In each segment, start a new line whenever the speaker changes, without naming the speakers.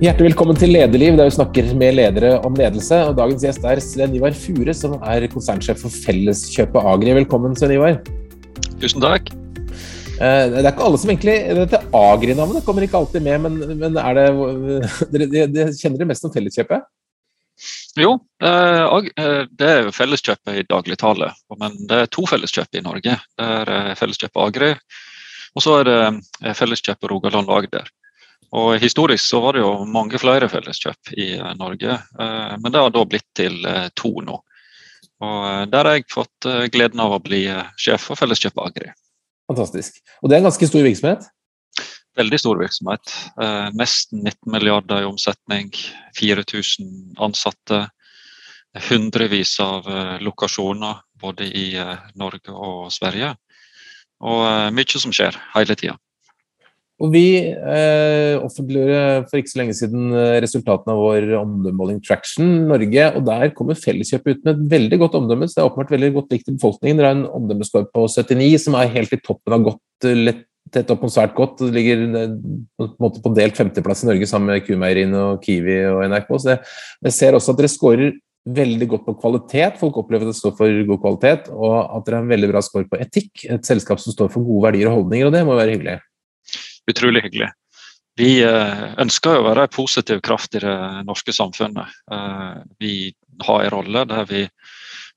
Hjertelig velkommen til Lederliv, der vi snakker med ledere om ledelse. Og dagens gjest er Sven Ivar Fure, som er konsernsjef for Felleskjøpet Agri. Velkommen, Sven Ivar.
Tusen takk.
Eh, det er ikke alle som egentlig Dette Agri-navnet kommer ikke alltid med, men, men er det dere, Kjenner dere mest om Felleskjøpet?
Jo, eh, eh, det er jo Felleskjøpet i dagligtale. Men det er to Felleskjøp i Norge. Det er Felleskjøpet Agri, og så er det Felleskjøpet Rogaland og Agder. Og Historisk så var det jo mange flere felleskjøp i eh, Norge, eh, men det har da blitt til eh, to nå. Og Der har jeg fått gleden av å bli sjef for Felleskjøpet Agri.
Fantastisk. Og det er en ganske stor virksomhet?
Veldig stor virksomhet. Nesten 19 milliarder i omsetning, 4000 ansatte. Hundrevis av lokasjoner både i Norge og Sverige. Og mye som skjer hele tida.
Og Vi eh, offentliggjorde for ikke så lenge siden eh, resultatene av vår omdømmemåling Traction Norge. og Der kommer Felleskjøpet ut med et veldig godt omdømme. så Det er åpenbart veldig godt likt i befolkningen. Det er en omdømmeskår på 79, som er helt i toppen av godt, eh, lett, tett opp mot svært godt. Det ligger eh, på, måte på delt femteplass i Norge sammen med Q-meieriene og Kiwi og NRK. så det, jeg ser også at dere skårer veldig godt på kvalitet. Folk opplever at det står for god kvalitet, og at dere har en veldig bra skår på etikk. Et selskap som står for gode verdier og holdninger, og det må være hyggelig
utrolig hyggelig. Vi eh, ønsker å være en positiv kraft i det norske samfunnet. Eh, vi har en rolle der vi,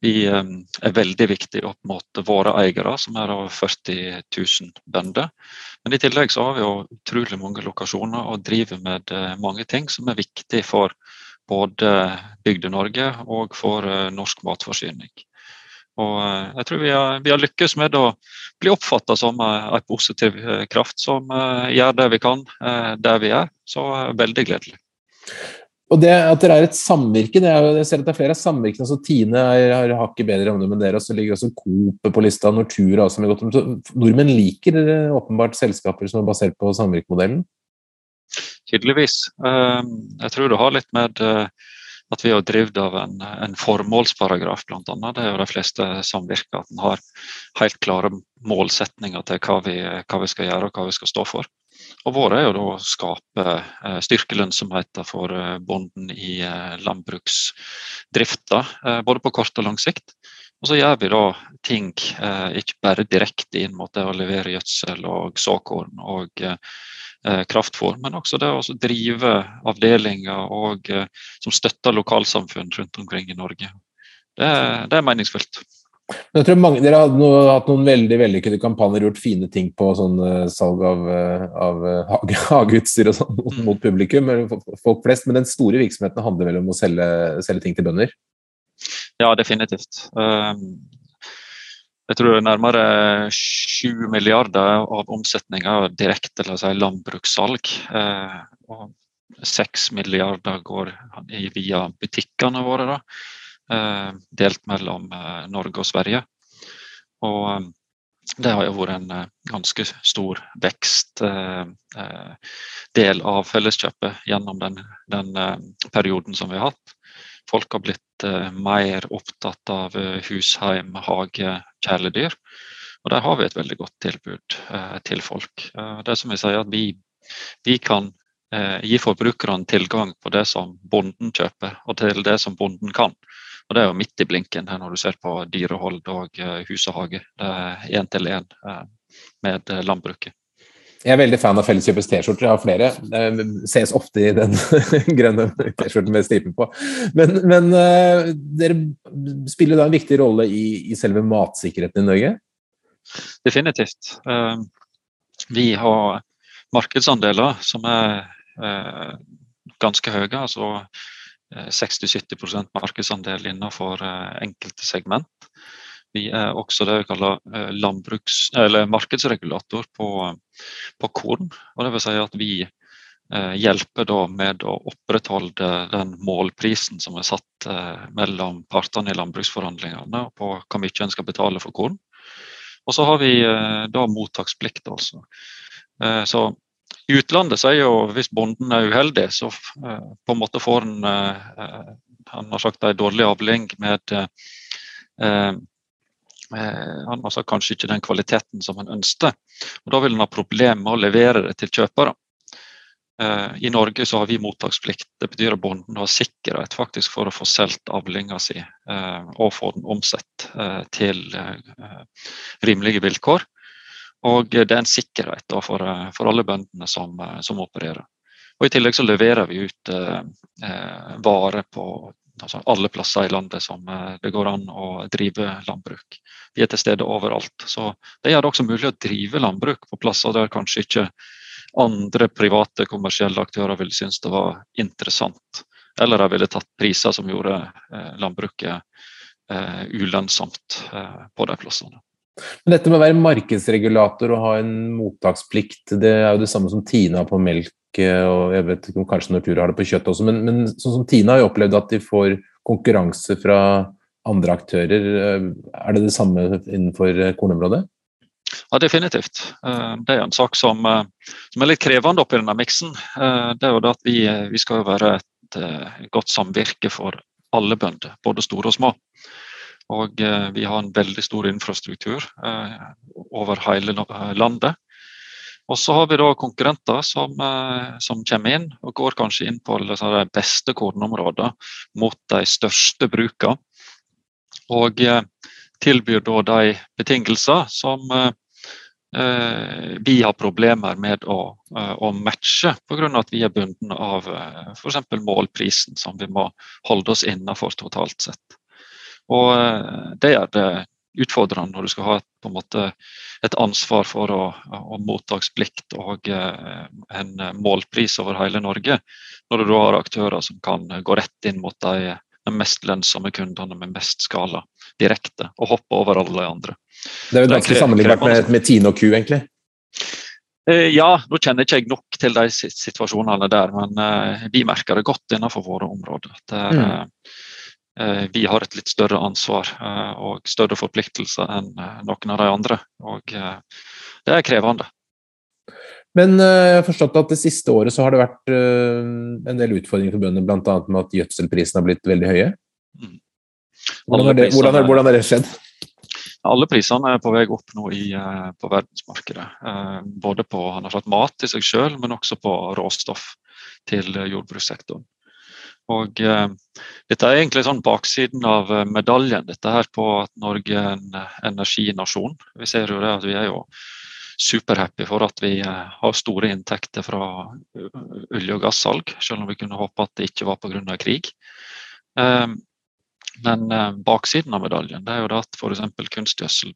vi eh, er veldig viktige opp mot våre eiere, som er over 40 000 bønder. Men i tillegg så har vi jo utrolig mange lokasjoner og driver med mange ting som er viktig for både Bygde-Norge og for norsk matforsyning. Og eh, jeg tror vi har, vi har lykkes med å bli oppfatta som en positiv eh, kraft som eh, gjør det vi kan der vi er. Så veldig gledelig.
Og det At dere er et samvirke, det er, jeg ser at det er flere av samvirkene. altså Tine er, har hakket bedre omdømme enn dere, og så ligger også Coop på lista, Nortura også med godt omdømme. Nordmenn liker åpenbart selskaper som er basert på samvirkemodellen?
Tydeligvis. Jeg tror det har litt med at vi har drevet av en, en formålsparagraf, bl.a. Det er jo de fleste samvirker. At en har helt klare målsetninger til hva vi, hva vi, skal gjøre og hva vi skal stå for. Og Våre er jo da å skape styrke lønnsomheten for eh, bonden i eh, landbruksdrifta, eh, både på kort og lang sikt. Og så gjør vi da ting eh, ikke bare direkte inn mot det å levere gjødsel og såkorn og eh, for. men også det å drive avdelinger og, eh, som støtter lokalsamfunn rundt omkring i Norge. Det, det er meningsfullt.
Jeg tror mange, Dere har noe, hatt noen veldig vellykkede kampanjer, gjort fine ting på sånn uh, salg av, av hage, hageutstyr og sånn mot, mm. mot publikum, folk flest. Men den store virksomheten handler vel om å selge, selge ting til bønder?
Ja, definitivt. Um, jeg tror nærmere 7 milliarder av omsetninga er direkte la si, landbrukssalg. Eh, og 6 milliarder går via butikkene våre, da, eh, delt mellom eh, Norge og Sverige. Og det har jo vært en ganske stor vekstdel eh, av Felleskjøpet gjennom den, den perioden som vi har hatt. Folk har blitt eh, mer opptatt av eh, husheim, hage, kjæledyr. Og der har vi et veldig godt tilbud eh, til folk. det som jeg sier at vi, vi kan gi forbrukerne tilgang på det som bonden kjøper, og til det som bonden kan. Og Det er jo midt i blinken her når du ser på dyrehold og hus og hage. Det er én til én med landbruket.
Jeg er veldig fan av Felleskjøpets T-skjorter, jeg har flere. Det ses ofte i den grønne T-skjorten med striper på. Men, men uh, dere spiller da en viktig rolle i, i, selve matsikkerheten i Norge?
Definitivt. Uh, vi har markedsandeler som er ganske høye. altså 60-70% markedsandel innenfor enkelte segment. Vi er også det vi kaller eller markedsregulator på, på, korn. og det vil si at Vi hjelper hjelper med å opprettholde den målprisen som er satt eh, mellom partene i landbruksforhandlingene på hvor mye en skal betale for korn. Og så har vi eh, da mottaksplikt, altså. Eh, så i utlandet så er jo hvis bonden er uheldig, så eh, på en måte får han han har sagt en dårlig avling med Eh, han har kanskje ikke den kvaliteten som han ønsket. og Da vil han ha problemer med å levere det til kjøpere. I Norge så har vi mottaksplikt. Det betyr at bonden har sikkerhet faktisk for å få solgt avlinga si og få den omsett til rimelige vilkår. Og det er en sikkerhet for, alle bøndene som, opererer. Og I tillegg så leverer vi ut eh, varer på altså alle plasser i landet som eh, det går an å drive landbruk. Vi er til stede overalt. Så Det gjør det også mulig å drive landbruk på plasser der kanskje ikke andre private kommersielle aktører ville synes det var interessant. Eller de ville tatt priser som gjorde eh, landbruket eh, ulønnsomt på de plassene.
Men dette med å være markedsregulator og ha en mottaksplikt, det er jo det samme som Tina på melk og jeg vet ikke om kanskje Nortura har det på kjøtt også, men, men sånn som Tina har jo opplevd at de får konkurranse fra andre aktører. Er det det samme innenfor kornområdet?
Ja, definitivt. Eh, det er en sak som, eh, som er litt krevende oppi denne miksen. Eh, det er jo det at vi, vi skal jo være et godt samvirke for alle bønder, både store og små. Og vi har en veldig stor infrastruktur over hele landet. Og så har vi da konkurrenter som, eh, som, kommer inn og går kanskje inn på de beste kornområdene mot de største brukene. Og eh, tilbyr da de betingelser som eh, vi har problemer med å, å matche pga. at vi er bundet av f.eks. målprisen som vi må holde oss innenfor totalt sett. Og Det gjør det utfordrende når du skal ha et, på en måte, et ansvar for å, å mottaksplikt og eh, en målpris over hele Norge. Når du da har aktører som kan gå rett inn mot de, de mest lønnsomme kundene med mest skala direkte, og hoppe over alle de andre.
Det er jo ganske sammenlignbart med, med Tine og Q, egentlig?
Eh, ja, nå kjenner ikke jeg nok til de situasjonene der, men uh, vi merker det godt innenfor våre områder. Er, mm. Eh, vi har et litt større ansvar eh, og større forpliktelser enn eh, noen av de andre. Og det er krevende.
Men jeg har forstått at det siste året så har det vært en del utfordringer for bøndene, bl.a. med at gjødselprisene har blitt veldig høye. Mm. Hvordan, har det, hvordan, er, hvordan er det skjedd?
Alle prisene er på vei opp nå i, på verdensmarkedet. Både på mat i seg selv, men også på råstoff til jordbrukssektoren. Og eh, Dette er egentlig sånn baksiden av eh, medaljen dette her på at Norge er en eh, energinasjon. Vi ser jo det at vi er jo superhappy for at vi har store inntekter fra olje- og gassalg, selv om vi kunne håpe at det ikke var pga. krig. Men baksiden av medaljen det er jo det at f.eks. kunstgjødsel,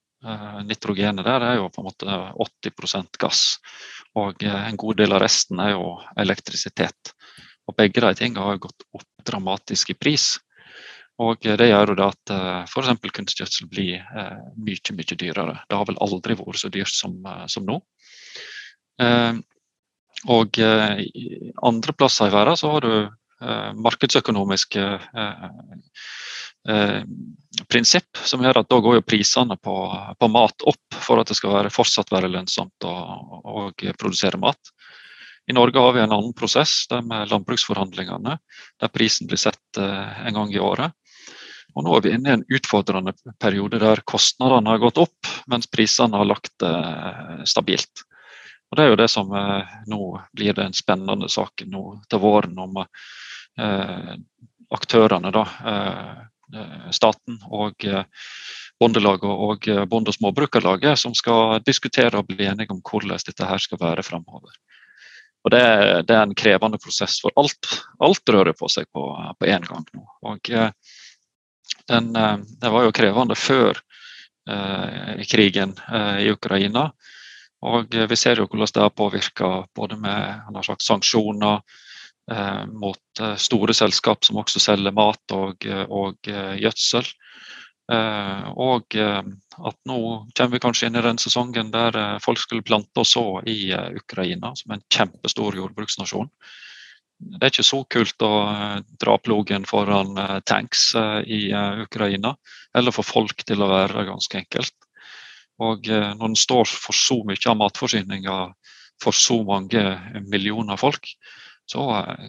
nitrogenet der, er jo på en måte 80% gass. Og en god del av resten er jo elektrisitet. Og begge de tingene har gått opp dramatisk i pris. Og det gjør jo at eh, f.eks. kunstgjødsel blir eh, mye, mye dyrere. Det har vel aldri vært så dyrt som, eh, som nå. Og andre plasser i verden så har du markedsøkonomiske prinsipp som gjør at da går jo prisene på, på, mat opp for at det skal være, fortsatt være lønnsomt å, å produsere mat. I Norge har vi en annen prosess, det med landbruksforhandlingene, der prisen blir sett eh, en gang i året. Og nå er vi inne i en utfordrende periode der kostnadene har gått opp, mens prisene har lagt det stabilt. Og Det er jo det som eh, nå blir den spennende saken nå til våren, om aktørene, da, staten og Bondelaget og Bonde- og småbrukerlaget, som skal diskutere og bli enige om hvordan dette her skal være fremover. Og det, det, er en krevende prosess, for alt, alt rører på seg på, en gang nå. Og den, den, eh, det var jo krevende før eh, krigen eh, i Ukraina. Og vi ser jo hvordan det har påvirka både med sagt, sanksjoner eh, mot eh, store selskap som også selger mat og, og gjødsel. Eh, og eh, at nå kommer vi kanskje inn i den sesongen der eh, folk skulle plante og så i Ukraina, som er en kjempestor jordbruksnasjon. Det er ikke så kult å dra plogen foran tanks i Ukraina, eller få folk til å være ganske enkelt. Og når en står for så mye av matforsyninga for så mange millioner folk, så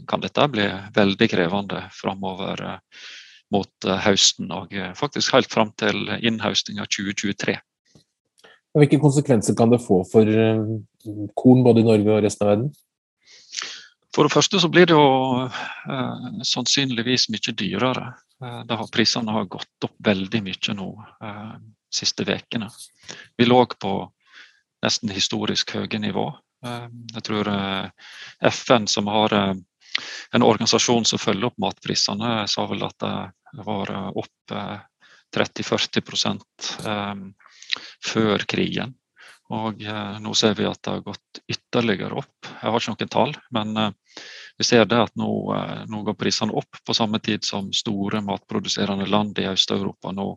kan dette bli veldig krevende framover mot eh, høsten, og eh, faktisk helt fram til innhøstinga 2023.
Hvilke konsekvenser kan det få for eh, korn både i Norge og resten av verden?
For det første så blir det jo eh, sannsynligvis mye dyrere. Eh, har, prisene har gått opp veldig mye nå eh, siste ukene. Vi lå på nesten historisk høye nivå. Eh, jeg tror FN, som har en organisasjon som følger opp matprisene, sa vel at var opp 30-40% før krigen. Og nå ser vi at det har gått ytterligere opp. Jeg har ikke noen tall, men vi ser det at nå, nå går prisene opp på samme tid som store matproduserende land i Øst-Europa nå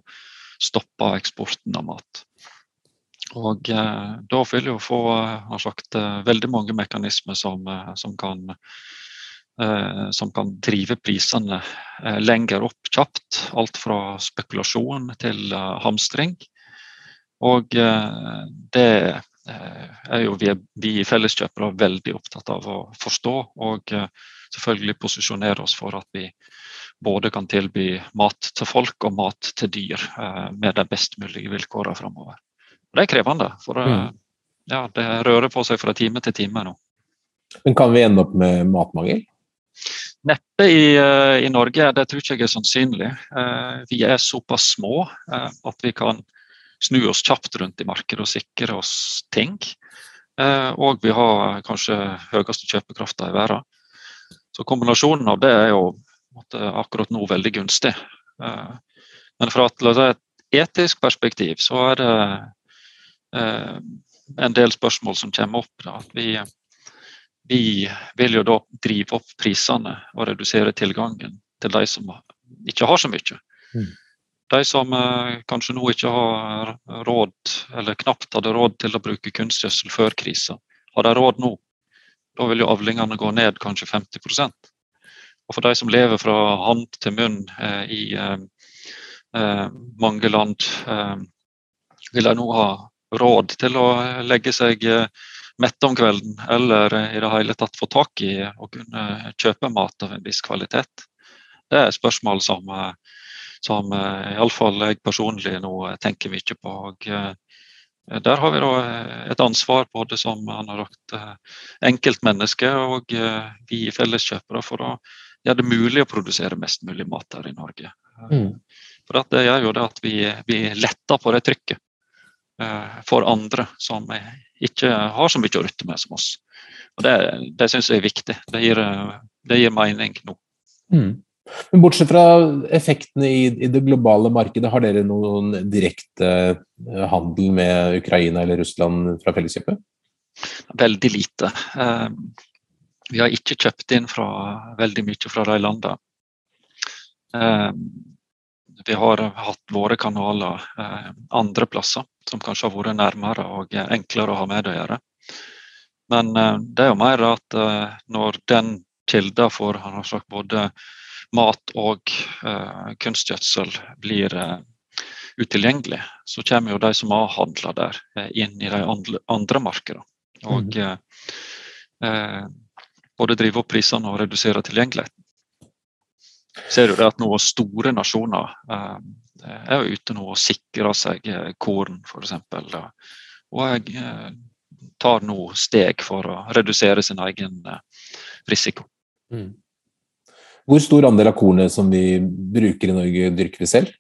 stopper eksporten av mat. Og eh, da vil jo få sagt, eh, veldig mange mekanismer som, eh, som, kan, eh, som kan drive prisene eh, lenger opp kjapt. Alt fra spekulasjon til eh, hamstring. Og det er jo vi, vi felleskjøpere veldig opptatt av å forstå og selvfølgelig posisjonere oss for at vi både kan tilby mat til folk og mat til dyr med de best mulige vilkårene framover. Og det er krevende, for mm. ja, det rører på seg fra time til time nå.
Men kan vi ende opp med matmangel?
Neppe i, uh, i, Norge, det tror ikke jeg er sannsynlig. Uh, vi er såpass små uh, at vi kan snu oss kjapt rundt i markedet og sikre oss ting. og vi har kanskje høyeste kjøpekrafta i verden. Så kombinasjonen av det er jo akkurat nå veldig gunstig. men fra et, et etisk perspektiv så er det Eh, en del spørsmål som kommer opp. Da. Vi, vi, vil jo da drive opp prisene og redusere tilgangen til de som ikke har så mye. Mm. De som eh, kanskje nå ikke har råd, eller knapt hadde råd til å bruke kunstgjødsel før krisa, har de råd nå? Da vil jo avlingene gå ned kanskje 50% Og for de som lever fra hand til munn eh, i eh, eh mange land, eh, vil de nå ha råd til å legge seg eh, mette om kvelden, eller i det hele tatt få tak i å kunne kjøpe mat av en viss kvalitet. Det er spørsmål som, eh, som eh, iallfall jeg personlig nå tenker mye på. Og der har vi da et ansvar både som han enkeltmenneske og vi felleskjøpere for å gjøre det mulig å produsere mest mulig mat her i Norge. Mm. For Det gjør jo det at vi, vi letter på det trykket. Eh, for andre som ikke har så mye å rutte med som oss. Og Det, det syns jeg er viktig. Det gir, det gir mening nå.
Mm. Men Bortsett fra effektene i, i, det globale markedet, har dere noen direkte eh, handel med Ukraina eller Russland fra Felleskjøpet?
Veldig lite. Eh, vi har ikke kjøpt inn fra veldig mye fra de landene. Vi har hatt våre kanaler andre plasser som kanskje har vært nærmere og enklere å ha med å gjøre. Men eh, det er jo mer at eh, når den kilden for han har sagt, både mat og kunstgjødsel blir utilgjengelig, så kommer jo de som har handla der, inn i de andre, markedene. Og uh, både drive opp prisene og redusere tilgjengeligheten. Ser du det at nå store nasjoner er jo ute nå og sikrer seg eh, korn, f.eks. Og jeg eh, tar nå steg for å redusere sin egen eh, risiko. Mm.
Hvor stor andel av kornet som vi bruker i Norge, dyrker vi selv?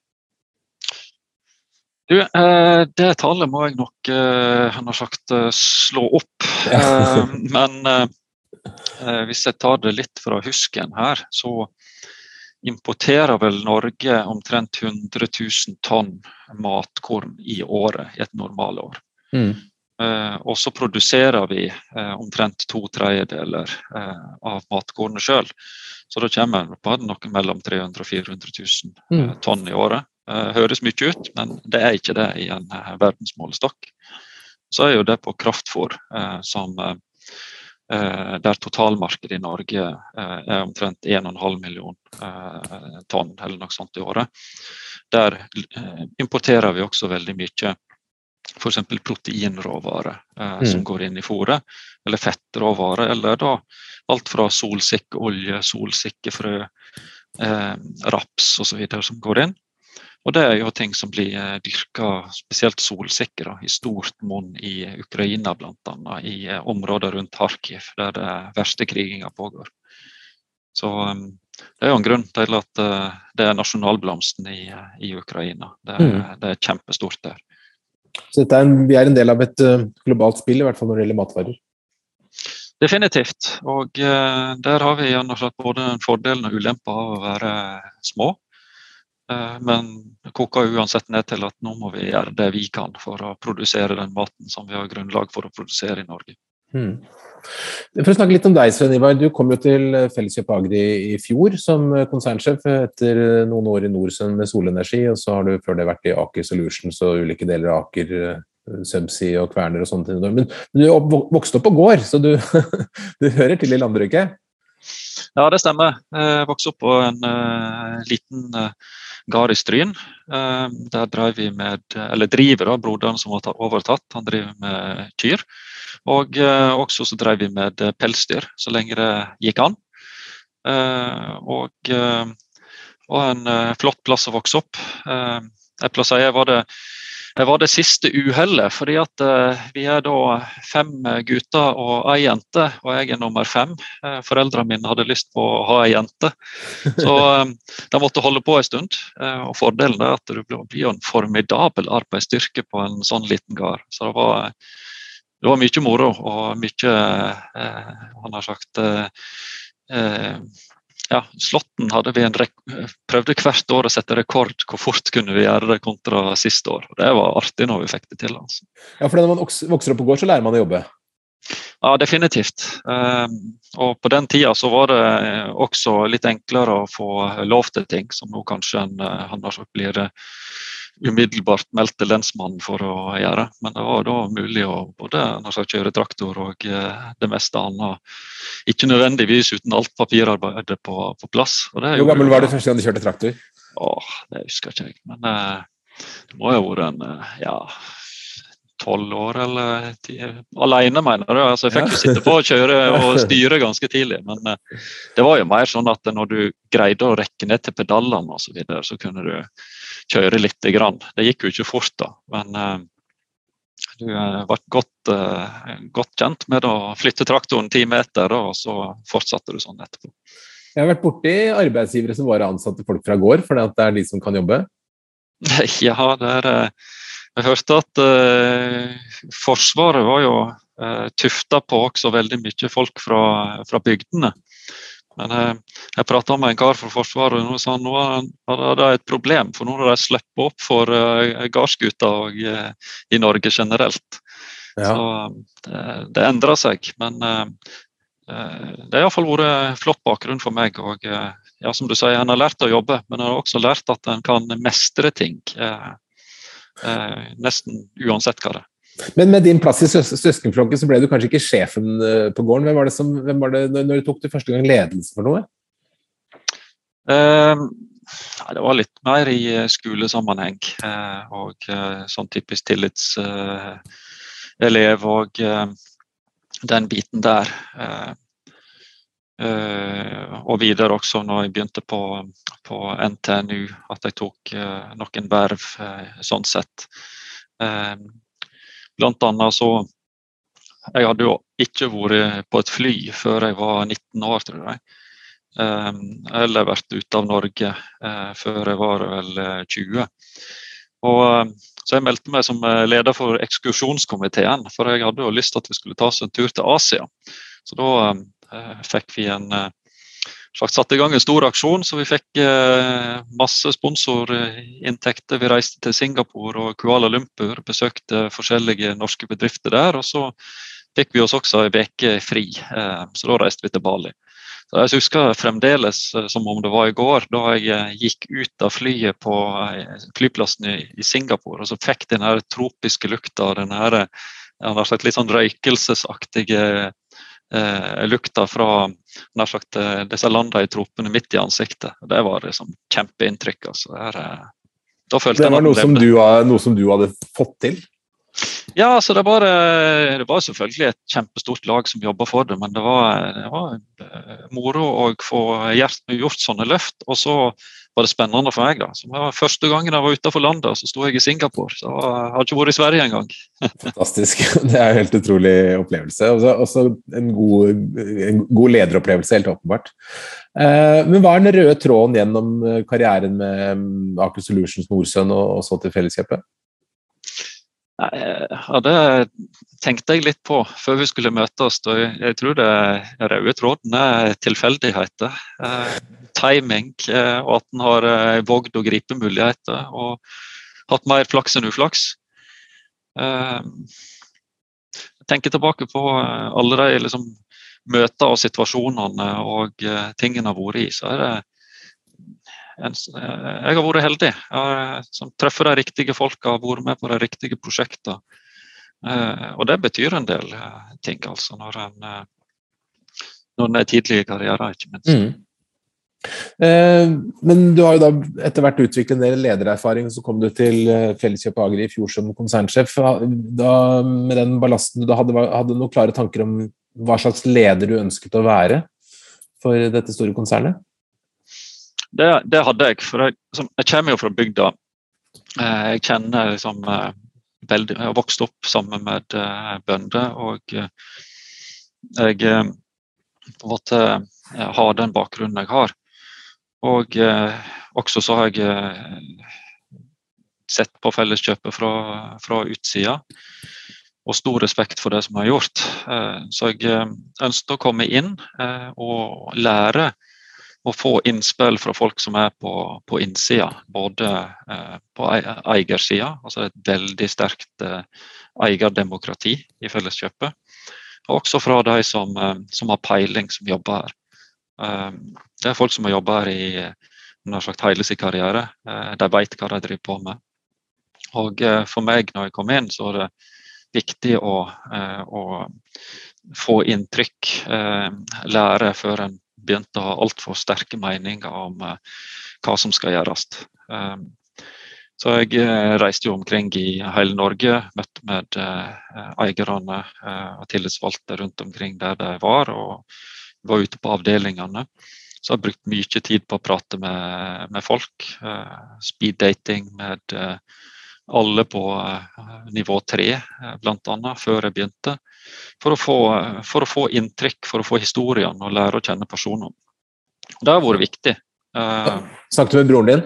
Du, det tallet må jeg nok han har sagt, slå opp. Ja. Men hvis jeg tar det litt fra husken her, så importerer vel Norge omtrent 100 000 tonn matkorn i året i et normalår. Mm. Eh, og så produserer vi eh, omtrent to tredjedeler eh, av matkornet sjøl. Så da kommer vi på noe mellom 300 000 og 400 000 mm. tonn i året. Eh, høres mye ut, men det er ikke det i en verdensmålestokk. Så er jo det på kraftfôr eh, som der totalmarkedet i Norge eh, er omtrent 1,5 million eh, tonn eller noe sånt i året. Der importerer vi også veldig mye f.eks. proteinråvarer mm. som går inn i fôret, eller fettråvarer, eller da alt fra solsikkeolje, solsikkefrø, eh, raps osv. som går inn. Og det er jo ting som blir dyrka, spesielt solsikker, i stort monn i Ukraina bl.a. I områder rundt Kharkiv, der det verste kriginga pågår. Så det er jo en grunn til at det er nasjonalblomsten i, i Ukraina. Det, mm. det, er kjempestort der.
Så er en, vi er en del av et globalt spill, i hvert fall når det gjelder matvarer?
Definitivt. Og der har vi både en fordel og ulempe av å være små. Uh, men det koker uansett ned til at nå må vi gjøre det vi kan for å produsere den maten som vi har grunnlag for å produsere i Norge. Hmm.
For å snakke litt om deg, Sven Ivar. Du kom jo til Felleskjøp Agri i fjor som konsernsjef etter noen år i Norsun med solenergi, og så har du før det vært i Aker Solutions og ulike deler av Aker Subsea og Kverner og sånne ting. Men, men du vokste opp på gård, så du, du, hører til i landbruket?
Ja, det stemmer. Jeg vokste opp på en uh, liten uh, gard. Uh, der drev vi med, eller driver da, broderen som har overtatt, han driver med kyr. Og også så drev vi med pelsdyr, så lenge det gikk an. og og en flott plass å vokse opp. jeg plasserer, var det det var det siste uhellet, fordi at uh, vi er da fem gutter og ei jente, og jeg er nummer fem. Uh, foreldrene mine hadde lyst på å ha ei jente, så de måtte holde på en stund. Og Fordelen er at du blir en formidabel arbeidsstyrke på en sånn liten gard. Så det var, det var mye moro og mye Han har sagt ja, Slåtten hadde vi en prøvde hvert år å sette rekord. Hvor fort kunne vi gjøre det kontra siste år. Det var artig når vi fikk det til. Altså.
Ja, for Når man vokser opp på gård, så lærer man å jobbe?
Ja, definitivt. Um, og på den tida så var det også litt enklere å få lov til ting, som nå kanskje en, han blir umiddelbart meldte lensmannen for å gjøre. Men det var da mulig å både sagt, kjøre traktor og eh, det meste annet. Ikke nødvendigvis uten alt papirarbeidet på, på plass.
Hvor gammel var du første gang du kjørte traktor?
Åh, Det husker ikke jeg. Men eh, det må jo ha vært en eh, ja, tolv år eller ti, alene, mener jeg. Altså, jeg fikk jo sitte på og kjøre og styre ganske tidlig. Men det var jo mer sånn at når du greide å rekke ned til pedalene og så, videre, så kunne du kjøre lite grann. Det gikk jo ikke fort, da. Men uh, du ble godt, godt, kjent med å flytte traktoren ti meter, og så fortsatte du sånn etterpå.
Jeg har vært borti arbeidsgivere som bare ansatte folk fra gård, fordi det er de som kan jobbe?
Ja, det er jeg hørte at uh, Forsvaret var jo uh, tufta på også veldig mye folk fra, fra bygdene. Men eh, jeg prata med en kar fra Forsvaret, og nå sa han nå hadde de et problem. For nå har de sluppet opp for eh, gardsgutter i Norge generelt. Ja. Så det, det endrer seg. Men det har iallfall vært flott bakgrunn for meg. og ja, som du sier, En har lært å jobbe, men en har også lært at en kan mestre ting. Eh, nesten uansett hva det er.
Men med din plass i søs søskenflokken så ble du kanskje ikke sjefen eh, på gården. Hvem var det som, hvem var det, når du tok du første gang ledelse for noe?
Uh, det var litt mer i eh, skolesammenheng. Uh, og uh, sånn typisk tillitselev og den biten der. og videre også når jeg begynte på på NTNU at jeg tok noen verv sånn sett. Uh, blant annet så Jeg hadde jo ikke vært på et fly før jeg var 19 år, tror jeg. eller vært ute av Norge før jeg var vel 20. Og, så jeg meldte meg som leder for ekskursjonskomiteen, for jeg hadde jo lyst til at vi skulle ta oss en tur til Asia. Så da fikk vi en slags satte i gang en stor aksjon, så vi fikk eh, masse sponsorinntekter. Vi reiste til Singapore og Kuala Lumpur, besøkte forskjellige norske bedrifter der. Og så fikk vi oss også en uke fri, eh, så da reiste vi til Bali. Så Jeg husker fremdeles eh, som om det var i går, da jeg gikk ut av flyet på flyplassen i, Singapore og så fikk den tropiske lukta, den litt sånn røykelsesaktige eh, lukta fra nær sagt, eh, disse landene i tropene midt i ansiktet. Det var liksom kjempeinntrykk. Altså. Her,
eh, det var noe som, du, noe som, du, hadde fått til?
Ja, altså det, var, eh, det var selvfølgelig et kjempestort lag som jobba for det, men det var, det var moro å få gjort sånne løft. Og så var det spennende for meg. da. Så Første gangen jeg var utenfor landet, så sto jeg i Singapore. så Jeg har ikke vært i Sverige engang.
Fantastisk. Det er en helt utrolig opplevelse. Også, også en, god, en, god, lederopplevelse, helt åpenbart. Eh, men hva er den røde tråden gjennom karrieren med Aker Solutions Nordsjøen og, og så til fellesskapet?
Ja, det tenkte jeg litt på før vi skulle møtes. og Jeg tror det røde tråden er tilfeldigheter. Timing, eh, og at en har eh, vågd å gripe muligheter. Og hatt mer flaks enn uflaks. Eh, jeg tenker tilbake på alle de liksom, møter og situasjonene og tingene jeg har vært i. så er det jeg har vært heldig. Jeg har sånn, truffet de riktige folka, vært med på de riktige prosjektene. Og det betyr en del ting, altså, når en, når en er tidlig i karrieren, ikke minst. Mm.
Men du har jo da etter hvert utviklet en del ledererfaring, så kom du til Felleskjøp Agri i fjor som konsernsjef. Da, med den ballasten du hadde, hadde du noen klare tanker om hva slags leder du ønsket å være for dette store konsernet?
Det, det hadde jeg. For jeg, jeg, kommer jo fra bygda. Eh, jeg kjenner liksom eh, veldig Jeg har vokst opp sammen med eh, bønder. Og jeg på en måte har den bakgrunnen jeg har. Og også så har jeg sett på Felleskjøpet fra, fra utsida. Og stor respekt for det som har gjort. Så jeg ønsket å komme inn og lære å få innspill fra folk som er på, på innsida. Både eh, på eiersida, altså et veldig sterkt eh, eierdemokrati i Felleskjøpet. Og også fra de som, eh, som, har peiling, som jobber her. Eh, det er folk som har jobba her i nær sagt hele sin karriere. Eh, de vet hva de driver på med. Og eh, for meg, når jeg kom inn, så var det viktig å, å få inntrykk, lære før en begynte å ha altfor sterke meninger om hva som skal gjøres. Um, så jeg reiste jo omkring i hele Norge, møtte med eierne og tillitsvalgte rundt omkring der de var, og var ute på avdelingene. Så jeg har brukt mye tid på å prate med, med folk. speed dating med alle på nivå tre, bl.a. før jeg begynte for å, få, for å få inntrykk, for å få historiene og lære å kjenne personene. Det har vært viktig.
Uh, Snakket du med broren din?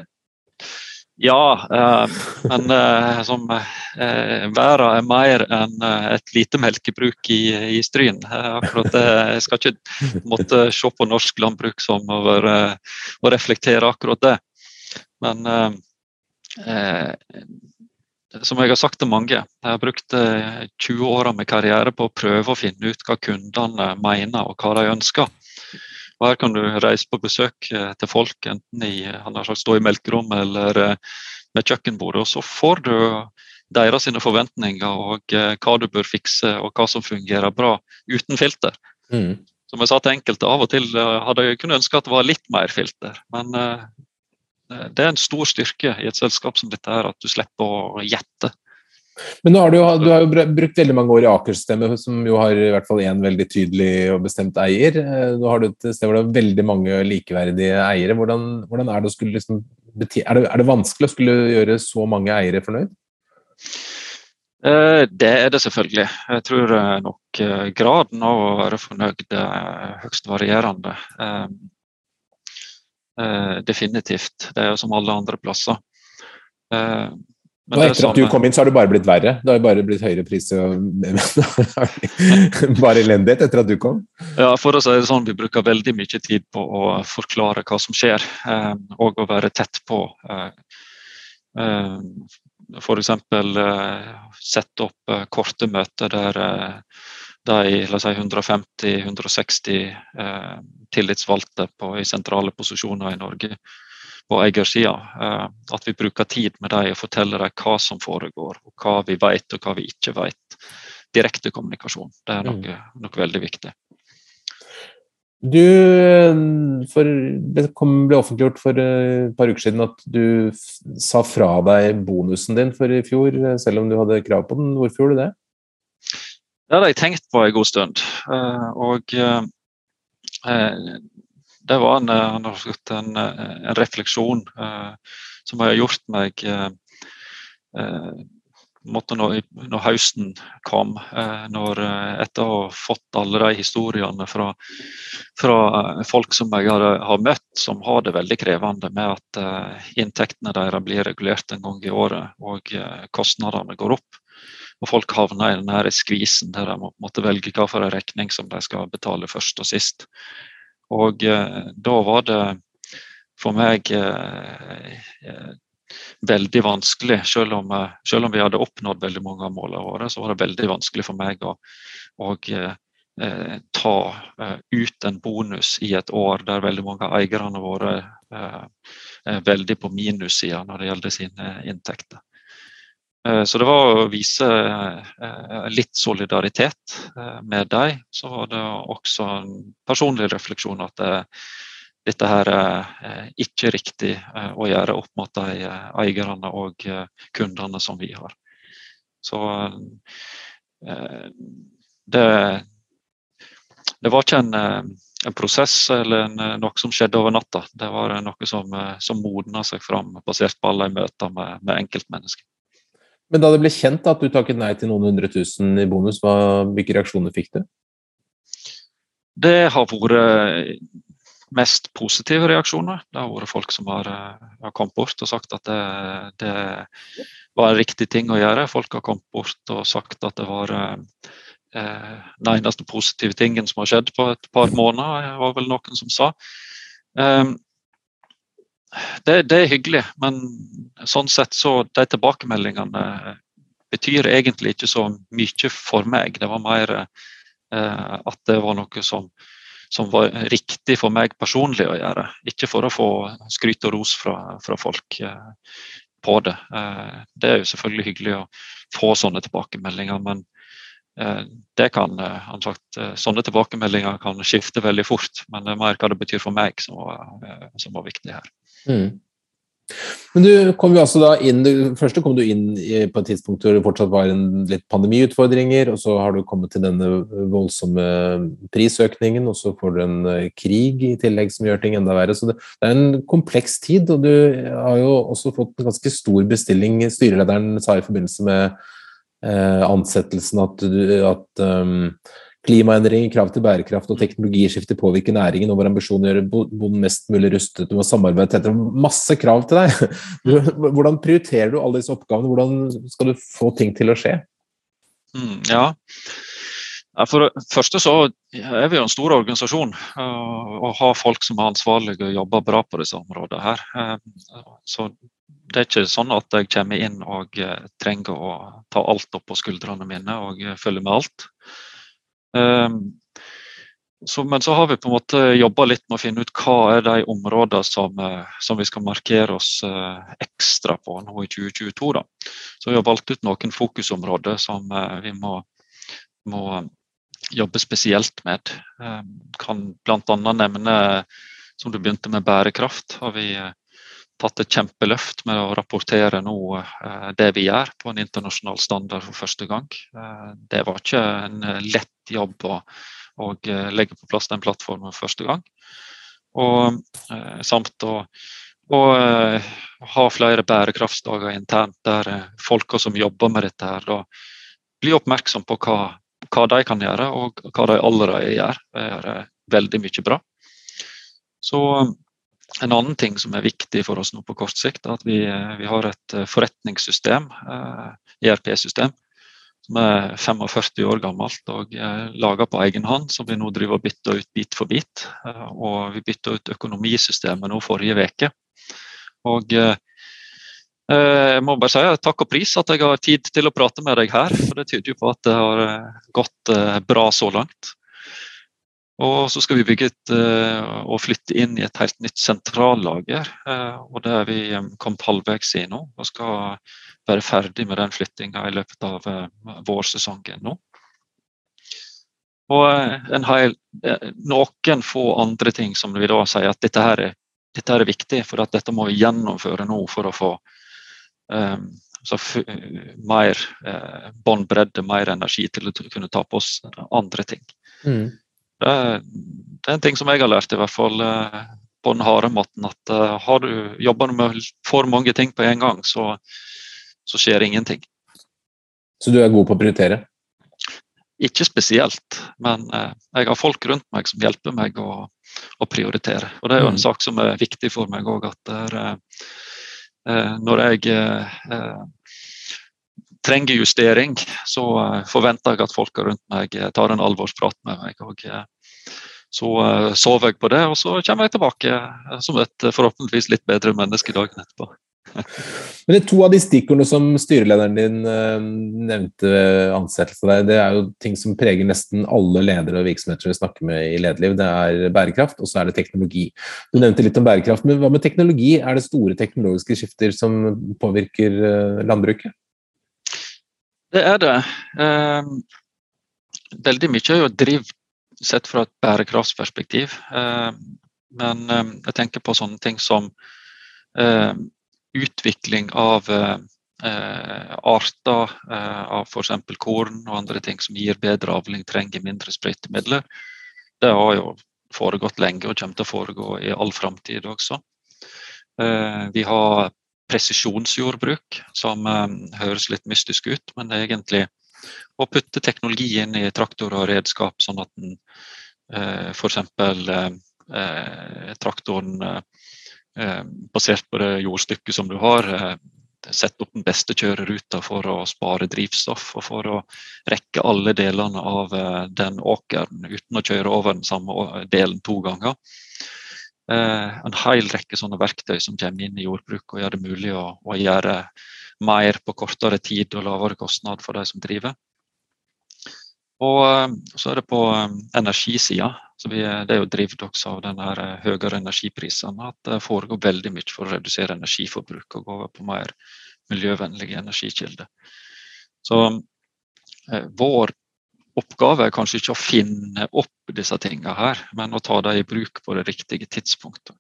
Ja, eh, men eh, som verden er mer enn et lite melkebruk i, i Stryn. akkurat det, Jeg skal ikke måtte se på norsk landbruk som over, å reflektere akkurat det. Men som jeg har sagt til mange, jeg har brukt 20 eh, år av min karriere på å prøve å finne ut hva kundene mener og hva de ønsker. Og Her kan du reise på besøk eh, til folk, enten i, sagt, stå i melkerommet eller eh, med kjøkkenbordet, og så får du deres forventninger og hva du bør fikse og hva som fungerer bra, uten filter. Mm. Som jeg sa til enkelte, av og til hadde jeg kunnet ønske at det var litt mer filter. Men det er en stor styrke i et selskap som dette her, at du slipper å gjette.
Men nå har du, du har jo brukt veldig mange år i Aker-systemet, som jo har i hvert fall én veldig tydelig og bestemt eier. Eh, nå har du et sted hvor det er veldig mange likeverdige eiere. Hvordan, hvordan er, det liksom, er, det, er, det, vanskelig å skulle gjøre så mange eiere fornøyd?
Eh, det er det selvfølgelig. Jeg tror eh, nok graden av å være fornøyd er høyst varierende. Definitivt. Det er jo som alle andre plasser.
Eh, men og etter at du kom inn, så har det bare blitt verre? Det har bare blitt høyere priser og bare elendighet etter at du kom?
Ja, for oss er det sånn vi bruker veldig mye tid på å forklare hva som skjer, eh, og å være tett på. F.eks. sette opp korte møter der de si, 150-160 eh, tillitsvalgte på, i sentrale posisjoner i Norge på eiersida. Eh, at vi bruker tid med dem og forteller dem hva som foregår, og hva vi vet og hva vi ikke vet. Direkte kommunikasjon. Det er noe, mm. noe veldig viktig.
Du for, Det ble offentliggjort for et par uker siden at du sa fra deg bonusen din for i fjor, selv om du hadde krav på den. Hvorfor gjorde du det?
Det hadde jeg tenkt på en god stund. Eh, og eh, det var en, en, en refleksjon som har gjort meg måte når, når, høsten kom, eh, når, eh, etter å ha fått alle de historiene fra, fra eh, folk som jeg har, har, møtt, som har det veldig krevende med at eh, inntektene deres blir regulert en gang i året og kostnadene går opp. Og folk havner i denne skvisen der de må, måtte velge hva for en regning som de skal betale først og sist. Og uh, da var det for meg veldig vanskelig. Selv om, eh, selv om, vi hadde oppnådd veldig mange av målene våre, så var det veldig vanskelig for meg å, å eh, ta eh, ut en bonus i et år der veldig mange av eierne våre eh, er veldig på minussida når det gjelder sine inntekter. Eh, så det var å vise eh, litt solidaritet med dem. Så var det også en personlig refleksjon at det, dette her er eh, ikke riktig eh, å gjøre opp mot de eh, eierne og kundene som vi har. Så det, det var ikke en, en prosess eller en, noe som skjedde over natta. Det var noe som, som modna seg fram basert på alle møter med, med enkeltmennesker.
Men da det ble kjent at du takket nei til noen hundre tusen i bonus, hva, hvilke reaksjoner fikk du?
Det har vært mest positive reaksjoner. Det har vært folk som har, eh, har kommet bort og sagt at det, det, var en riktig ting å gjøre. Folk har kommet bort og sagt at det var eh, den eneste positive tingen som har skjedd på et par måneder, var vel noen som sa. Um, det, det, er hyggelig, men sånn sett så de tilbakemeldingene betyr egentlig ikke så mye for meg. Det var mer eh, at det var noe som som var riktig for meg personlig å gjøre. Ikke for å få skryt og ros fra, fra folk eh, på det. Eh, det er jo selvfølgelig hyggelig å få sånne tilbakemeldinger, men det kan, eh, sagt, eh, sånne tilbakemeldinger kan skifte veldig fort. Men det er mer hva det betyr for meg som var, eh, som var viktig her. Mm.
Men du kom jo altså da inn, Først kom du inn på et tidspunkt hvor det fortsatt var en litt pandemiutfordringer, og så har du kommet til denne voldsomme prisøkningen, og så får du en eh, krig i tillegg som gjør ting enda verre. Så det, det er en kompleks tid, og du har jo også fått en ganske stor bestilling. Styrelederen sa i forbindelse med eh, ansettelsen at, at um, Klimaendringer, krav til bærekraft og teknologiskifte påvirker næringen, og vår ambisjon å gjøre bonden mest mulig rustet. Du må samarbeide tettere. Masse krav til deg. Hvordan prioriterer du alle disse oppgavene? Hvordan skal du få ting til å skje?
Mm, ja. For det første så er vi jo en stor organisasjon og har folk som er ansvarlige og jobber bra på disse områdene her. Eh, så det er ikke sånn at jeg kommer inn og eh, trenger å ta alt opp på skuldrene mine og følge med alt. Ehm, så, men så har vi på en måte jobba litt med å finne ut hva er de områdene som, eh, som vi skal markere oss eh, ekstra på nå i 2022. Da. Så vi har valgt ut noen fokusområder som eh, vi må, må jobbe spesielt med. Ehm, kan bl.a. nevne, som du begynte med, bærekraft. har vi tatt et kjempeløft med å rapportere nå eh, det vi gjør på en internasjonal standard for første gang. Eh, det var ikke en lett jobb å, å eh, legge på plass den plattformen for første gang. Og, samt å, å ha flere bærekraftsdager internt der folka som jobber med dette, her, da, blir oppmerksom på hva, hva, de kan gjøre, og hva de allerede gjør. Det er veldig mye bra. Så en annen ting som er viktig for oss nå på kort sikt, er at vi, eh, vi har et eh, forretningssystem, ERP-system, eh, e som er 45 år gammelt og laga på egen hånd, som vi nå driver og bytter ut bit for bit. Og vi bytta ut økonomisystemet nå forrige uke. Og jeg må bare si takk og pris at jeg har tid til å prate med deg her, for det tyder jo på at det har gått bra så langt. Og så skal vi bygge et, eh, og flytte inn i et helt nytt sentrallager. Eh, og Det er vi eh, kommet halvveis i nå, og skal være ferdig med den flyttinga i løpet av vårsesongen nå. Og en hel, noen få andre ting som vi da sier at dette her er, dette her er viktig, for at dette må vi gjennomføre nå for å få um, mer eh, båndbredde, mer energi til å kunne ta på oss andre ting. Mm. Det, det er en ting som jeg har lært, i hvert fall på den harde måten, at har du jobber med for mange ting på en gang, så, så skjer ingenting.
Så du er god på å prioritere?
Ikke spesielt, men jeg har folk rundt meg som hjelper meg å, å prioritere. Og Det er jo en mm. sak som er viktig for meg òg. At der, når jeg trenger justering, så eh, forventer jeg at folka rundt meg eh, tar en alvorsprat med meg. og eh, Så sover jeg på det, og så kommer jeg tilbake som et forhåpentligvis litt bedre menneske dagen etterpå.
Men det er To av de stikkordene som styrelederen din nevnte ved ansettelse der, det er jo ting som preger nesten alle ledere og virksomheter vi snakker med i lederliv. Det er bærekraft, og så er det teknologi. Du nevnte litt om bærekraft, men hva med teknologi? Er det store teknologiske skifter som påvirker landbruket?
Det er det. Eh, veldig mye er jo driv sett fra et bærekraftsperspektiv. Eh, men eh, jeg tenker på sånne ting som ehm, utvikling av eh, arter eh, av f.eks. korn og andre ting som gir bedre avling, trenger mindre sprøytemidler. Det har jo foregått lenge og kommer til å foregå i all framtid også. Eh, vi har presisjonsjordbruk, som høres litt mystisk ut, men det er egentlig å putte teknologi inn i traktor og redskap, sånn at den eh, f.eks. Eh, traktoren eh, basert på det jordstykket som du har, setter opp den beste kjøreruta for å spare drivstoff og for å rekke alle delene av den åkeren uten å kjøre over den samme delen to ganger. Eh, en hel rekke sånne verktøy som kommer inn i jordbruket og gjør det mulig å, å gjøre mer på kortere tid og lavere kostnad for de som driver. Og eh, så er det på eh, energisida. det er jo drevet også av den høyere energiprisene. At det foregår veldig mye for å redusere energiforbruk og gå over på mer miljøvennlige energikilder. Så vår oppgave kanskje ikke å finne opp disse tingene her, men å ta dem i bruk på det riktige tidspunktet.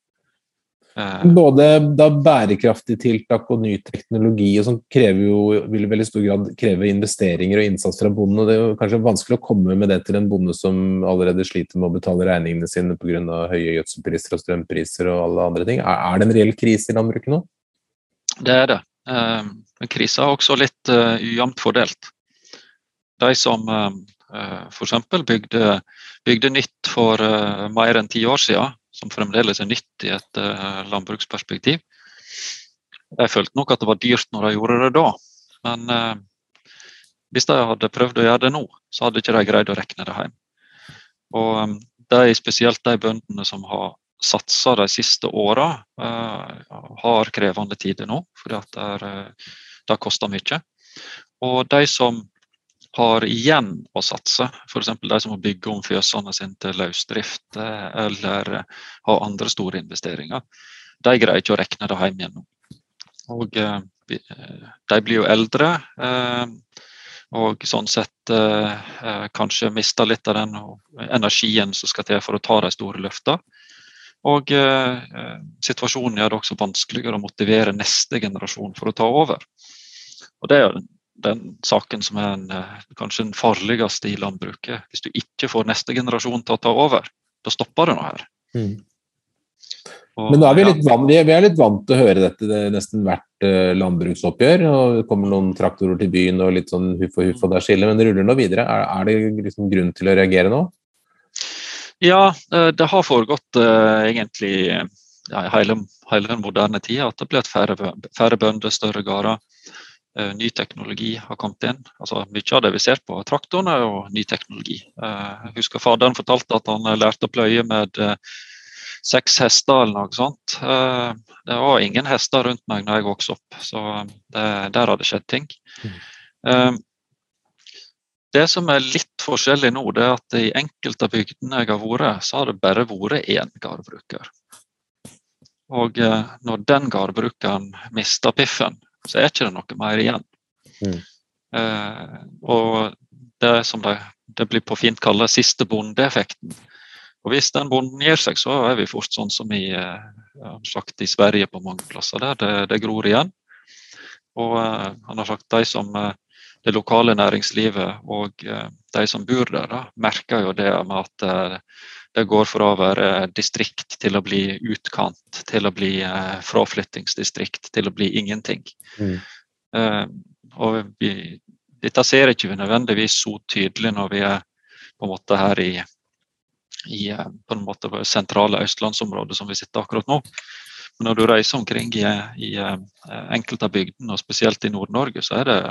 Eh, Både da bærekraftige tiltak og ny teknologi og sånn krever jo, vil i veldig stor grad kreve investeringer og innsats fra bonden. og Det er jo kanskje vanskelig å komme med det til en bonde som allerede sliter med å betale regningene sine pga. høye gjødselpriser og strømpriser og alle andre ting. Er det en reell krise i landbruket nå?
Det er det. Eh, men krisa er også litt uh, ujevnt fordelt. De som Eh, f.eks. Bygde, bygde nytt for eh, mer enn ti år siden, som fremdeles er nytt i et eh, landbruksperspektiv. Jeg følte nok at det var dyrt når de gjorde det da, men hvis de hadde prøvd å gjøre det nå, så hadde ikke de greid å rekne det hjem. Og de, spesielt de bøndene som har satsa de siste åra, har krevende tider nå, fordi det, det koster mye. Og de som har igjen å satse, f.eks. de som må bygge om fjøsene sine til løsdrift eh, eller ha andre store investeringer, de greier ikke å rekne det hjem igjen. Og eh, eh, de blir jo eldre, og sånn sett kanskje mister litt av den energien som skal til for å ta de store løftene. Og situasjonen gjør det også vanskeligere å motivere neste generasjon for å ta over. Og Det er den saken som er en, eh, kanskje den farligste i landbruket. Hvis du ikke får neste generasjon til å ta over, da stopper det noe her. Mm.
Og, Men nå er vi, litt vant, vi er litt vant til å høre dette det nesten hvert uh, landbruksoppgjør. og Det kommer noen traktorer til byen og litt sånn huff og huff og der skiller, men det ruller nå videre. Er, er det liksom grunn til å reagere nå?
Ja, eh, det har foregått uh, egentlig ja, hele, hele, den moderne tida at det blir færre, færre bønder, større gårder. Eh, ny teknologi har kommet inn. Altså, mye av det vi ser på traktoren er jo ny teknologi. Eh, jeg husker faderen fortalte at han lærte å pløye med eh, seks hester eller noe sånt. Det var ingen hester rundt meg når jeg vokste opp, så det, der har det skjedd ting. Mm. Det som er litt forskjellig nå, det er at i enkelte av bygdene jeg har vært, så har det bare vært én gårdbruker. Og når den gårdbrukeren mister piffen, så er ikke det noe mer igjen. Mm. Eh, og det som det, det, blir på fint kalla siste bondeeffekten. Og Hvis den bonden gir seg, så er vi fort sånn som i, eh, sagt, i Sverige på mange plasser. der det, det gror igjen. Og eh, han har sagt de som det lokale næringslivet og de som bor der, da, merker jo det med at Det går fra å være distrikt til å bli utkant, til å bli eh, fraflyttingsdistrikt, til å bli ingenting. Mm. Eh, og vi, dette ser ikke vi nødvendigvis så tydelig når vi er på en måte her i, i eh, på en måte sentrale østlandsområdet som vi sitter akkurat nå. Men når du reiser omkring i, i enkelte av bygdene, og spesielt i Nord-Norge, så er det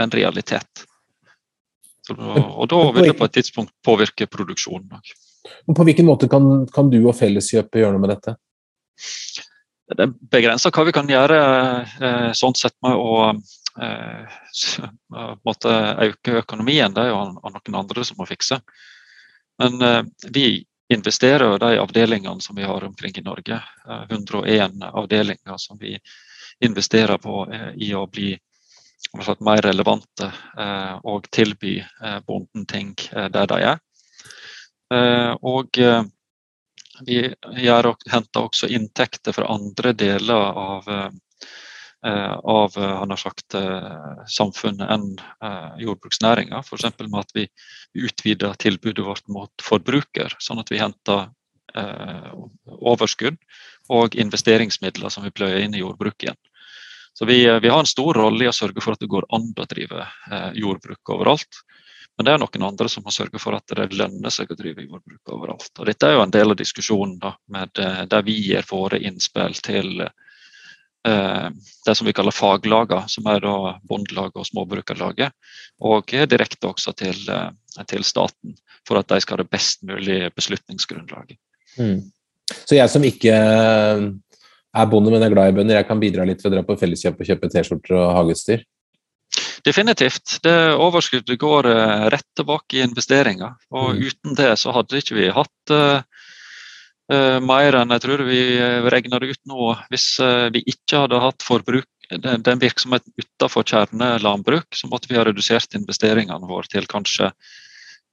en realitet. Så, og da vil det på et tidspunkt påvirke produksjonen òg.
På hvilken måte kan, kan, du og Felleskjøpet gjøre noe med dette?
Det begrenser hva vi kan gjøre eh, sånn sett med å eh, måtte øke økonomien. Det er jo noen andre som må fikse. Men eh, vi investerer i de avdelingene som vi har omkring i Norge. 101 avdelinger som vi investerer på i å bli mer relevante og tilby bonden ting der de er. Eh, og eh, vi henter også inntekter fra andre deler av, eh, av sagt, samfunnet enn jordbruksnæringa. F.eks. med at vi utvider tilbudet vårt mot forbruker, sånn at vi henter overskudd og investeringsmidler som vi pløyer inn i jordbruket igjen. Så vi, vi, har en stor rolle i å sørge for at det går an å drive jordbruk overalt. Men det er noen andre som må sørge for at det lønner seg å drive jordbruk overalt. Og dette er jo en del av diskusjonen da, med, eh, der vi gir våre innspill til eh, det som vi kaller faglagene, som er da Bondelaget og Småbrukerlaget. Og direkte også til, eh, til, staten, for at de skal ha det best mulige beslutningsgrunnlaget. Mm.
Så jeg som ikke er bonde, men er glad i bønder, jeg kan bidra litt ved å dra på Felleskjøpet og kjøpe T-skjorter og hageutstyr?
Definitivt. Det Overskuddet går uh, rett tilbake i investeringer. Og mm. uten det så hadde ikke vi hatt uh, mer enn jeg tror vi regner ut nå. Hvis vi ikke hadde hatt forbruk, den, den virksomheten utenfor kjernelandbruk, så måtte vi ha redusert investeringene våre til kanskje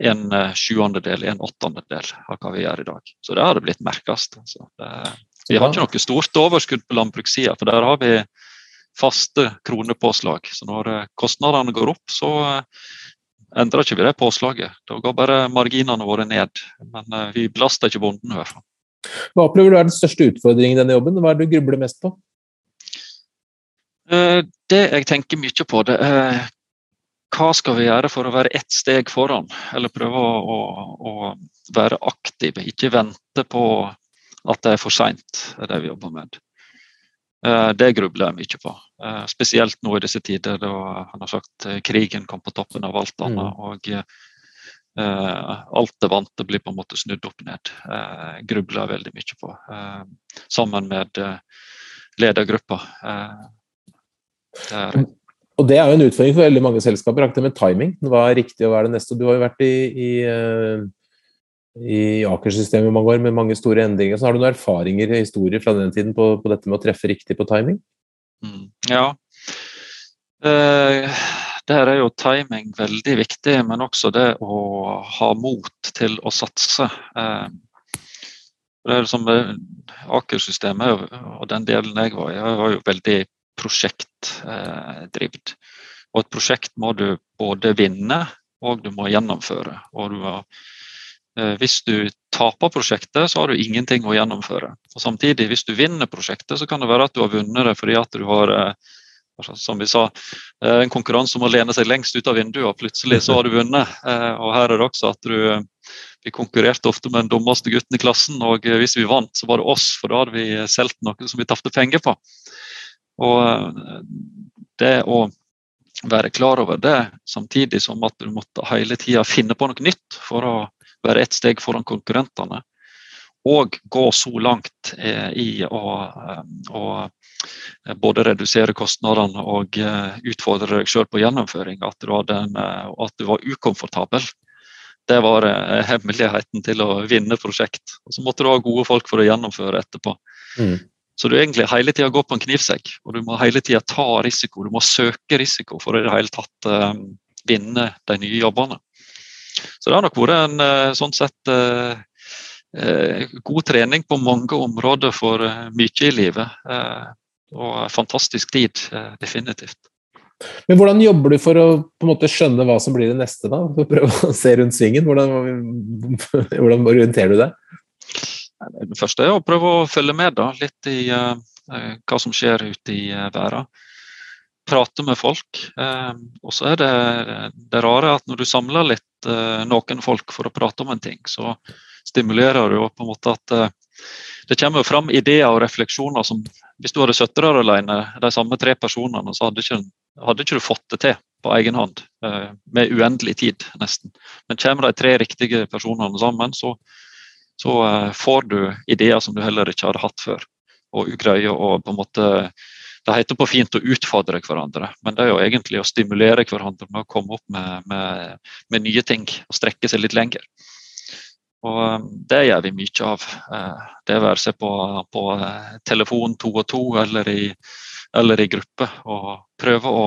en sjuendedel, en åttendedel av hva vi gjør i dag. Så det hadde blitt merkast. Altså. vi har ikke noe stort overskudd på landbrukssida, for der har vi faste kronepåslag. Så når eh, kostnadene går opp, så eh, endrer ikke vi det påslaget. Da går bare marginene våre ned. Men eh, vi belaster ikke bonden i hvert fall.
Hva opplever du er den største utfordringen i denne jobben? Hva er det du grubler mest på?
Det jeg tenker mye på, det er hva skal vi gjøre for å være ett steg foran? Eller prøve å, å, å være aktive, ikke vente på at det er for seint, det vi jobber med. Eh, det grubler jeg mye på. Eh, spesielt nå i disse tider da han har sagt eh, krigen kom på toppen av alt annet. Mm. og alt det vante blir på en måte snudd opp ned. Uh, grubler jeg veldig mye på. sammen med ledergruppa.
Det og det er jo en utfordring for veldig mange selskaper. Akkurat med timing. Hva er riktig hva er det neste? Du har jo vært i, i i Aker-systemet mange år med mange store endringer. Så har du noen erfaringer og historier fra den tiden på, på, dette med å treffe riktig på timing?
Mm, ja. Eh, der er jo timing veldig viktig, men også det å ha mot til å satse. Eh, det er som Aker-systemet og den delen jeg var i, var jo veldig prosjektdrevet. Og et prosjekt må du både vinne og du må gjennomføre. Og du Eh, hvis du taper prosjektet, så har du ingenting å gjennomføre. Og samtidig, hvis du vinner prosjektet, så kan det være at du har vunnet det fordi at du har eh, som vi sa, eh, en konkurranse om å lene seg lengst ut av vinduet, og plutselig så har du vunnet. Og her er det også at du Vi konkurrerte ofte med den dummeste gutten i klassen, og hvis vi vant, så var det oss, for da hadde vi solgt noe som vi tapte penger på. Og det å være klar over det, samtidig som at du måtte hele tida finne på noe nytt for å være ett steg foran konkurrentene. Og gå så langt eh, i å, eh, å, eh, både redusere kostnadene og utfordre deg selv på gjennomføring. At du, en, at du var ukomfortabel. Det var hemmeligheten til å vinne prosjekt. Og så måtte du ha gode folk for å gjennomføre etterpå. Mm. Så du egentlig hele tida går på en knivsegg, og du må hele tida ta risiko. Du må søke risiko for å i det hele tatt vinne de nye jobbene. Så det har nok vært en eh, sånn sett eh, eh, god trening på mange områder for mye i livet. Og en fantastisk tid, definitivt.
Men hvordan jobber du for å på en måte skjønne hva som blir det neste, da? For å prøve å se rundt svingen. Hvordan, hvordan orienterer du deg?
Det første er å prøve å følge med da, litt i uh, hva som skjer ute i uh, verden. Prate med folk. Uh, og så er det det rare at når du samler litt noen folk for å prate om en ting, så stimulerer du på en måte at det kommer fram ideer og refleksjoner som Hvis du hadde sittet der alene, de samme tre personene, så hadde ikke, hadde ikke du fått det til på egen hånd. Eh, med uendelig tid, nesten. Men kommer de tre riktige personene sammen, så, så eh, får du ideer som du heller ikke hadde hatt før. Og greier å på en måte det heter på fint å utfordre hverandre, men det er jo egentlig å stimulere hverandre med å komme opp med, med, med nye ting og strekke seg litt lenger. Og um, det gjør vi mye av. Eh, det være seg på, på, eh, telefon to og to eller i, eller i gruppe. Og prøve å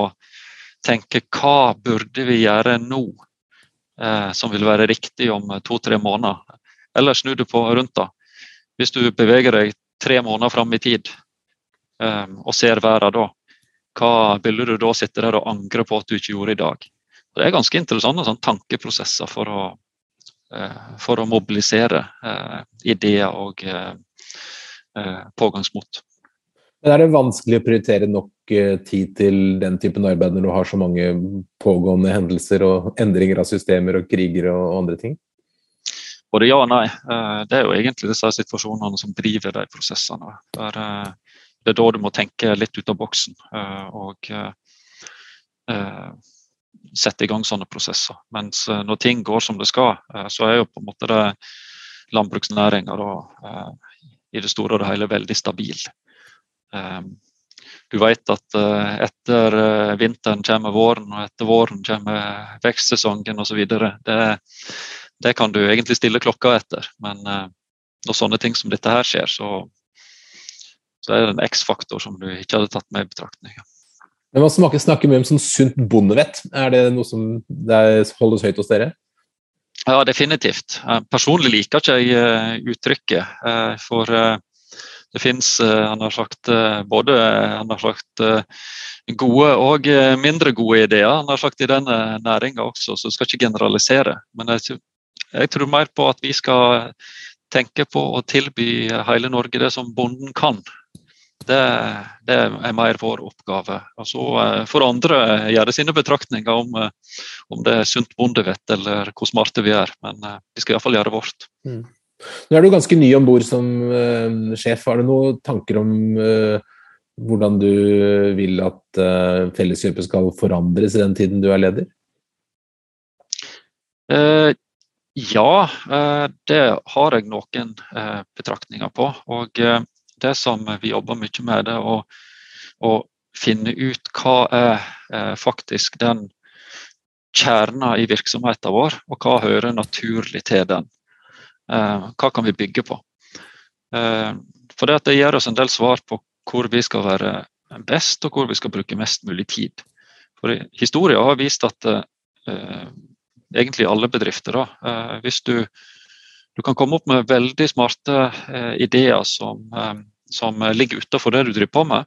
tenke hva burde vi gjøre nå eh, som vil være riktig om to-tre måneder. Eller snu det på rundt. da. Hvis du beveger deg tre måneder fram i tid og ser verden da, hva ville du da sitte der og angre på at du ikke gjorde i dag? Det er ganske interessante sånn, tankeprosesser for å Eh, for å mobilisere eh, ideer og eh, pågangsmot.
Men Er det vanskelig å prioritere nok tid til den typen arbeid når du har så mange pågående hendelser og endringer av systemer og kriger og andre ting?
Både ja og nei. Det er jo egentlig disse situasjonene som driver de prosessene. Det er da du må tenke litt ut av boksen. Og sette i gang sånne prosesser. Mens eh, når ting går som det skal, eh, så er jo på en måte det landbruksnæringa eh, i det store og det hele veldig stabil. Du vet at etter vinteren kommer våren, og etter våren kommer vekstsesongen osv. Det, det kan du egentlig stille klokka etter. Men når sånne ting som dette her skjer, så, så det er en X-faktor som du ikke hadde tatt med i betraktning.
Men man snakker, snakker mye om sånn sunt bondevett. Er det noe som holdes høyt hos dere?
Ja, definitivt. Personlig liker ikke jeg eh, uttrykket. Eh, for eh, det fins både han har sagt, gode og mindre gode ideer han har sagt i denne næringa også, så du skal ikke generalisere. Men jeg, jeg tror mer på at vi skal tenke på å tilby hele Norge det som bonden kan. Det, det, er mer vår oppgave. Og så eh, får andre gjøre sine betraktninger om, eh, om det er sunt bondevett eller hvor smarte vi er. Men eh, vi skal iallfall gjøre vårt. Mm.
Nå er du ganske ny om bord som uh, sjef. Har du noen tanker om uh, hvordan du vil at uh, Felleskjøpet skal forandres i den tiden du er leder?
ja, det har jeg noen betraktninger på. Og det som vi jobber mye med, det å, å finne ut hva er eh, faktisk den kjerna i virksomheten vår, og hva hører naturlig til den. Eh, hva kan vi bygge på? Eh, for det, det gir oss en del svar på hvor vi skal være best, og hvor vi skal bruke mest mulig tid. For Historien har vist at egentlig alle bedrifter, da, hvis du, du kan komme opp med veldig smarte eh, ideer som som eh, ligger utenfor det du driver på med.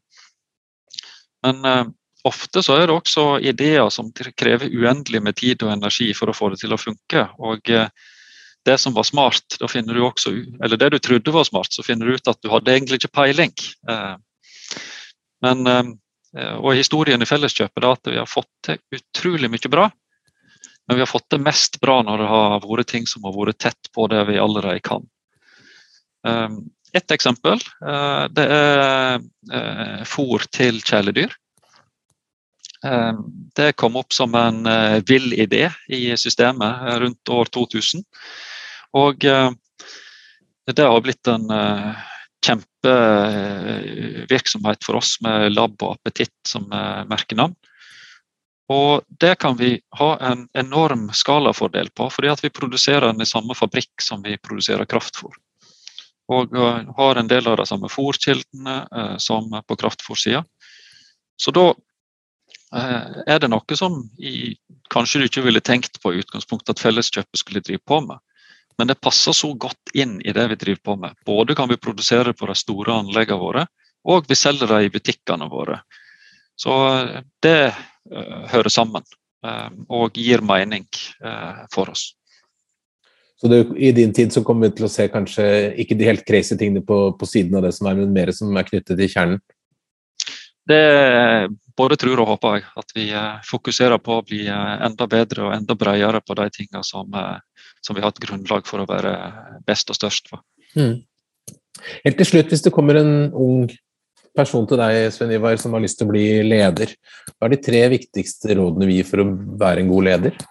Men eh, ofte så er det også ideer som krever uendelig med tid og energi for å få det til å funke. Og eh, det som var smart, da finner du også, eller det du trodde var smart, så finner du ut at du hadde egentlig ikke peiling. Eh, men, eh, og historien i Felleskjøpet er at vi har fått til utrolig mye bra. Men vi har fått det mest bra når det har vært ting som har vært tett på det vi allerede kan. Et eksempel eh, det er eh, fôr til kjæledyr. Eh, det kom opp som en vill idé i systemet rundt år 2000. Og det har blitt en kjempevirksomhet for oss med Lab og Appetitt som merkenavn. Og det kan vi ha en enorm skalafordel på, fordi at vi produserer den i samme fabrikk som vi produserer kraftfôr. Og har en del av de samme fôrkildene som på kraftfôrsida. Så da er det noe som i, kanskje du ikke ville tenkt på i utgangspunktet at Felleskjøpet skulle drive på med. Men det passer så godt inn i det vi driver på med. Både kan vi produsere på de store anleggene våre, og vi selger det i butikkene våre. Så det hører sammen og gir mening for oss.
Så det, I din tid så kommer vi til å se kanskje ikke de helt crazy tingene på, på siden av det som er, men mer som er knyttet til kjernen?
Det både tror og håper jeg. At vi fokuserer på å bli enda bedre og enda bredere på de tingene som, som vi har et grunnlag for å være best og størst på. Mm.
Helt til slutt, hvis det kommer en ung person til deg, Sven Ivar, som har lyst til å bli leder, hva er de tre viktigste rådene vi gir for å være en god leder?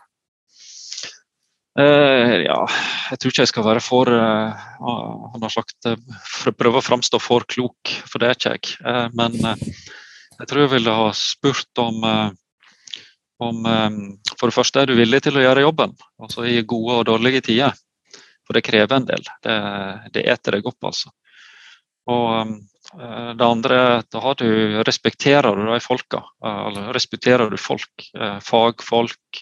Uh, ja, jeg tror ikke jeg skal være for uh, Han har sagt uh, prøve å framstå for klok, for det er ikke jeg. Uh, men jeg tror jeg ville ha spurt om, om For det første, er du villig til å gjøre jobben? Altså i gode og dårlige tider. For det krever en del. Det, det eter deg opp, altså. Og det andre er at da du, respekterer du de folka. Eller respekterer du folk, fagfolk,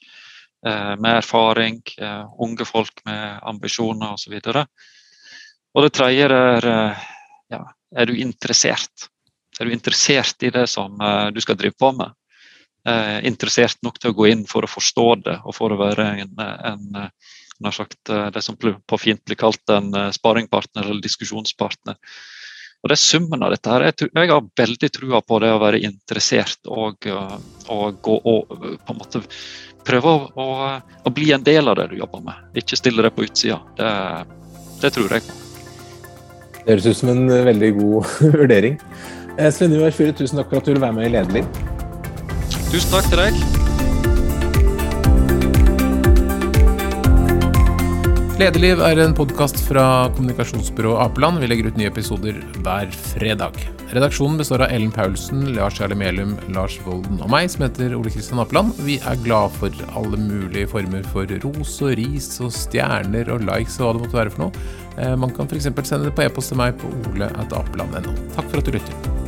Eh, med erfaring, eh, unge folk med ambisjoner osv. Og, så og det tredje er eh, ja, er du interessert? Er du interessert i det som du skal drive på med? interessert nok til å gå inn for å forstå det og for å være en, en, en sagt, det som på fint blir kalt en sparingpartner eller diskusjonspartner. Og det er summen av dette. her. Jeg, jeg har veldig trua på det å være interessert og, og, gå, og på en måte prøve å, å, bli en del av det du jobber med. Ikke stille deg på utsida. Det, det, tror jeg på.
Det høres ut som en veldig god vurdering. Svein Sven Ivar Fure, tusen takk for at du ville være med i Lederliv.
Tusen takk til deg.
Lederliv er en podkast fra kommunikasjonsbyrået Apeland. Vi legger ut nye episoder hver fredag. Redaksjonen består av Ellen Paulsen, Lars Jarle Melum, Lars Volden og meg, som heter Ole Kristian Apeland. Vi er glad for alle mulige former for ros og ris og stjerner og likes og hva det måtte være for noe. Eh, man kan f.eks. sende det på e-post til meg på ole.apeland.no. Takk for at du lytter.